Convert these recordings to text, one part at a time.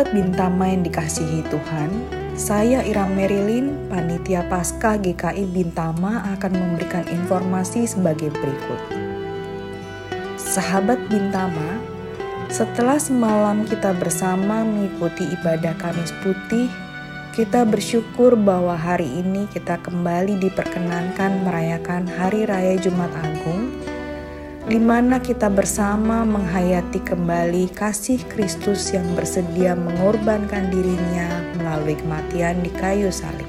Sahabat Bintama yang dikasihi Tuhan, saya Iram Merilin, Panitia Paskah GKI Bintama akan memberikan informasi sebagai berikut. Sahabat Bintama, setelah semalam kita bersama mengikuti ibadah Kamis Putih, kita bersyukur bahwa hari ini kita kembali diperkenankan merayakan Hari Raya Jumat Agung di mana kita bersama menghayati kembali kasih Kristus yang bersedia mengorbankan dirinya melalui kematian di kayu salib.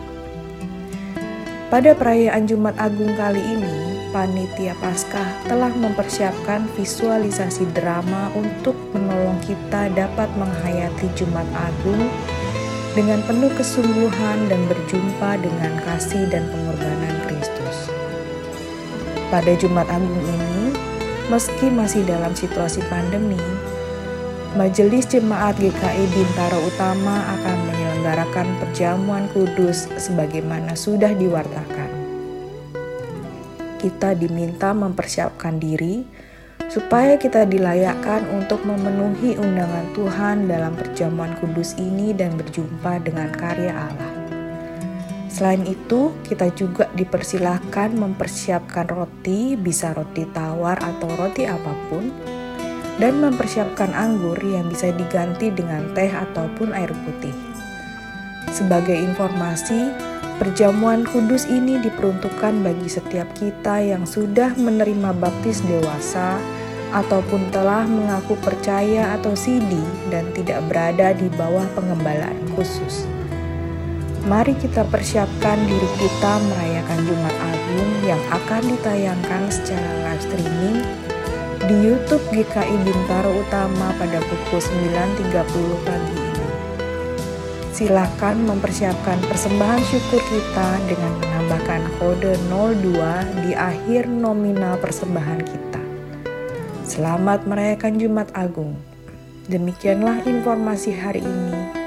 Pada perayaan Jumat Agung kali ini, Panitia Paskah telah mempersiapkan visualisasi drama untuk menolong kita dapat menghayati Jumat Agung dengan penuh kesungguhan dan berjumpa dengan kasih dan pengorbanan Kristus. Pada Jumat Agung ini, Meski masih dalam situasi pandemi, Majelis Jemaat GKI Bintaro Utama akan menyelenggarakan perjamuan kudus sebagaimana sudah diwartakan. Kita diminta mempersiapkan diri supaya kita dilayakkan untuk memenuhi undangan Tuhan dalam perjamuan kudus ini dan berjumpa dengan karya Allah. Selain itu, kita juga dipersilahkan mempersiapkan roti, bisa roti tawar atau roti apa pun, dan mempersiapkan anggur yang bisa diganti dengan teh ataupun air putih. Sebagai informasi, perjamuan kudus ini diperuntukkan bagi setiap kita yang sudah menerima baptis dewasa ataupun telah mengaku percaya atau sidi dan tidak berada di bawah pengembalaan khusus. Mari kita persiapkan diri kita merayakan Jumat Agung yang akan ditayangkan secara live streaming di YouTube GKI Bintaro Utama pada pukul 9.30 pagi ini. Silakan mempersiapkan persembahan syukur kita dengan menambahkan kode 02 di akhir nominal persembahan kita. Selamat merayakan Jumat Agung. Demikianlah informasi hari ini.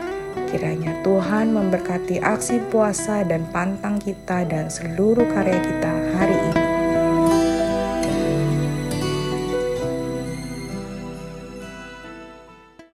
Kiranya Tuhan memberkati aksi puasa dan pantang kita dan seluruh karya kita hari ini.